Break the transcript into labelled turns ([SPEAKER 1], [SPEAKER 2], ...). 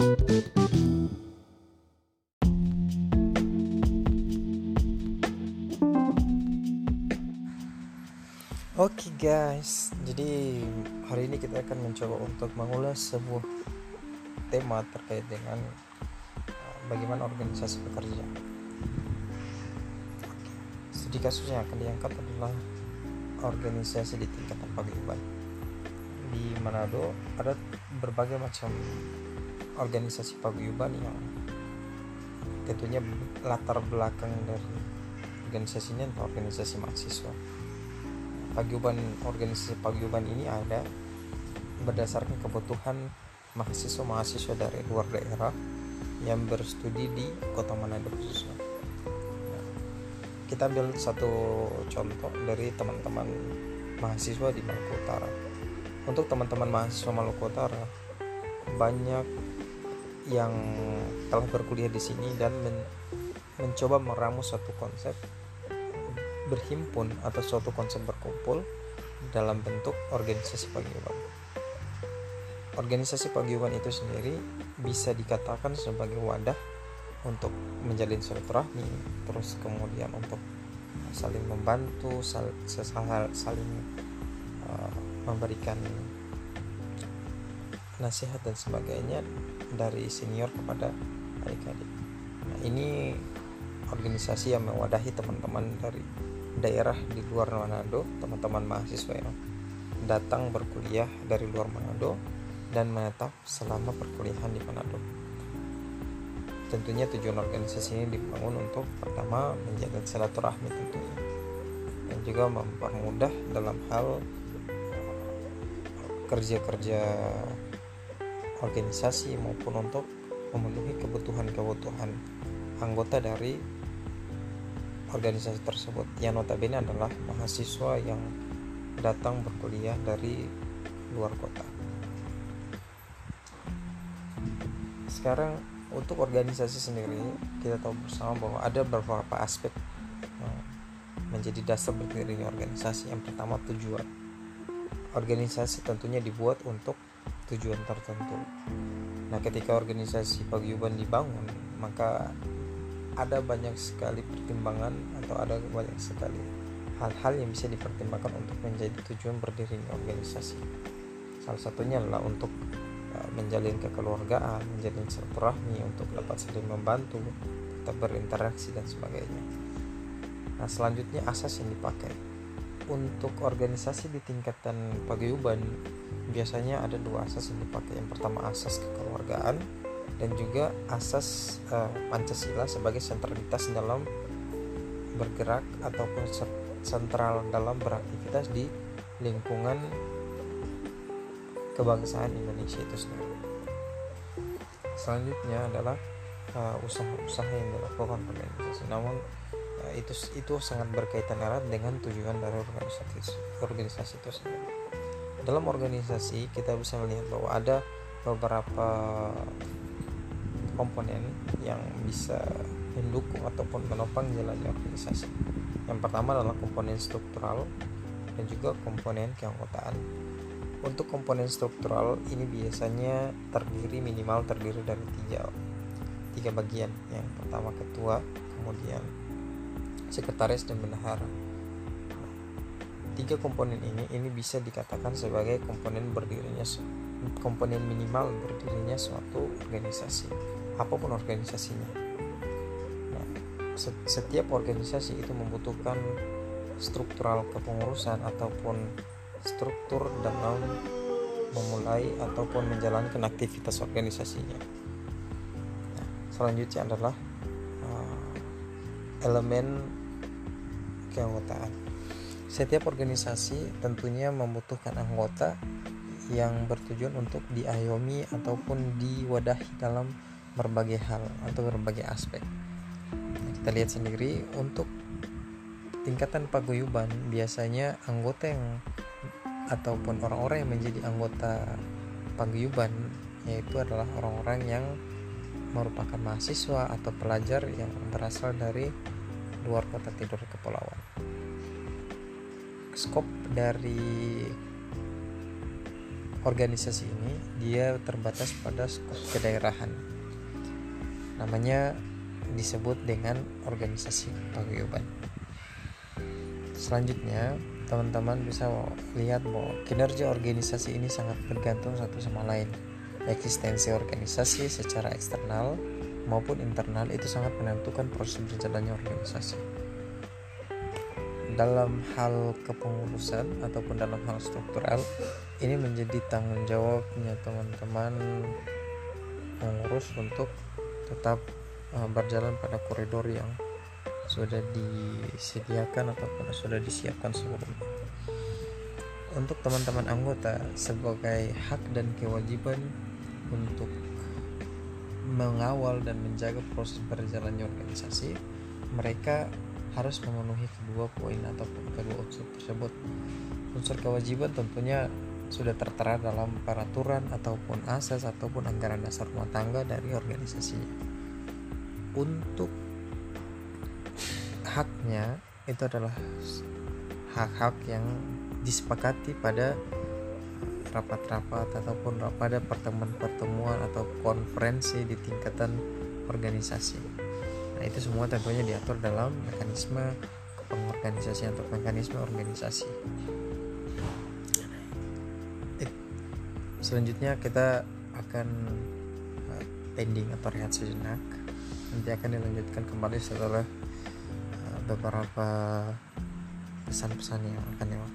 [SPEAKER 1] Oke okay guys, jadi hari ini kita akan mencoba untuk mengulas sebuah tema terkait dengan uh, bagaimana organisasi bekerja. Studi kasus yang akan diangkat adalah organisasi di tingkat paguyuban. Di Manado ada berbagai macam organisasi paguyuban yang tentunya latar belakang dari organisasinya atau organisasi mahasiswa paguyuban organisasi paguyuban ini ada berdasarkan kebutuhan mahasiswa-mahasiswa dari luar daerah yang berstudi di Kota Manado khususnya. kita ambil satu contoh dari teman-teman mahasiswa di Maluku Utara. Untuk teman-teman mahasiswa Maluku Utara banyak yang telah berkuliah di sini dan men mencoba meramu satu konsep berhimpun atau suatu konsep berkumpul dalam bentuk organisasi paguyuban. Organisasi paguyuban itu sendiri bisa dikatakan sebagai wadah untuk menjalin silaturahmi, terus kemudian untuk saling membantu, sal, saling uh, memberikan nasihat dan sebagainya dari senior kepada adik-adik. Nah, ini organisasi yang mewadahi teman-teman dari daerah di luar Manado, teman-teman mahasiswa yang datang berkuliah dari luar Manado dan menetap selama perkuliahan di Manado. Tentunya tujuan organisasi ini dibangun untuk pertama menjaga silaturahmi tentunya dan juga mempermudah dalam hal kerja-kerja organisasi maupun untuk memenuhi kebutuhan-kebutuhan anggota dari organisasi tersebut yang notabene adalah mahasiswa yang datang berkuliah dari luar kota. Sekarang untuk organisasi sendiri kita tahu bersama bahwa ada beberapa aspek menjadi dasar berdirinya organisasi. Yang pertama tujuan. Organisasi tentunya dibuat untuk tujuan tertentu. Nah, ketika organisasi paguyuban dibangun, maka ada banyak sekali pertimbangan atau ada banyak sekali hal-hal yang bisa dipertimbangkan untuk menjadi tujuan berdirinya organisasi. Salah satunya adalah untuk uh, menjalin kekeluargaan, menjalin silaturahmi, untuk dapat saling membantu, tetap berinteraksi dan sebagainya. Nah, selanjutnya asas yang dipakai untuk organisasi di tingkatan paguyuban biasanya ada dua asas yang dipakai. Yang pertama asas kekeluargaan, dan juga asas uh, Pancasila sebagai sentralitas dalam bergerak ataupun sentral dalam beraktivitas di lingkungan kebangsaan Indonesia itu sendiri. Selanjutnya adalah eh, usaha-usaha yang dilakukan organisasi. Namun uh, itu itu sangat berkaitan erat dengan tujuan dari organisasi organisasi itu sendiri. Dalam organisasi kita bisa melihat bahwa ada beberapa komponen yang bisa mendukung ataupun menopang jalannya organisasi. Yang pertama adalah komponen struktural dan juga komponen keanggotaan. Untuk komponen struktural ini biasanya terdiri minimal terdiri dari tiga tiga bagian. Yang pertama ketua, kemudian sekretaris dan bendahara. Tiga komponen ini ini bisa dikatakan sebagai komponen berdirinya komponen minimal berdirinya suatu organisasi apa pun organisasinya. Nah, setiap organisasi itu membutuhkan struktural kepengurusan ataupun struktur dalam memulai ataupun menjalankan aktivitas organisasinya. Nah, selanjutnya adalah uh, elemen keanggotaan. Setiap organisasi tentunya membutuhkan anggota yang bertujuan untuk diayomi ataupun diwadahi dalam berbagai hal atau berbagai aspek. kita lihat sendiri untuk tingkatan paguyuban biasanya anggota yang ataupun orang-orang yang menjadi anggota paguyuban yaitu adalah orang-orang yang merupakan mahasiswa atau pelajar yang berasal dari luar kota tidur kepulauan. Skop dari organisasi ini dia terbatas pada skop kedaerahan. Namanya disebut dengan organisasi paguyuban. Selanjutnya teman-teman bisa lihat bahwa kinerja organisasi ini sangat bergantung satu sama lain. Eksistensi organisasi secara eksternal maupun internal itu sangat menentukan proses berjalannya organisasi dalam hal kepengurusan ataupun dalam hal struktural ini menjadi tanggung jawabnya teman-teman mengurus untuk tetap uh, berjalan pada koridor yang sudah disediakan ataupun sudah disiapkan sebelumnya. Untuk teman-teman anggota sebagai hak dan kewajiban untuk mengawal dan menjaga proses berjalannya organisasi, mereka harus memenuhi kedua poin ataupun kedua unsur tersebut. Unsur kewajiban tentunya sudah tertera dalam peraturan ataupun asas ataupun anggaran dasar rumah tangga dari organisasinya. Untuk haknya itu adalah hak-hak yang disepakati pada rapat-rapat ataupun pada pertemuan-pertemuan atau konferensi di tingkatan organisasi. Nah, itu semua tentunya diatur dalam mekanisme pengorganisasian atau mekanisme organisasi. Selanjutnya kita akan uh, pending atau rehat sejenak. Nanti akan dilanjutkan kembali setelah beberapa pesan-pesan yang akan lewat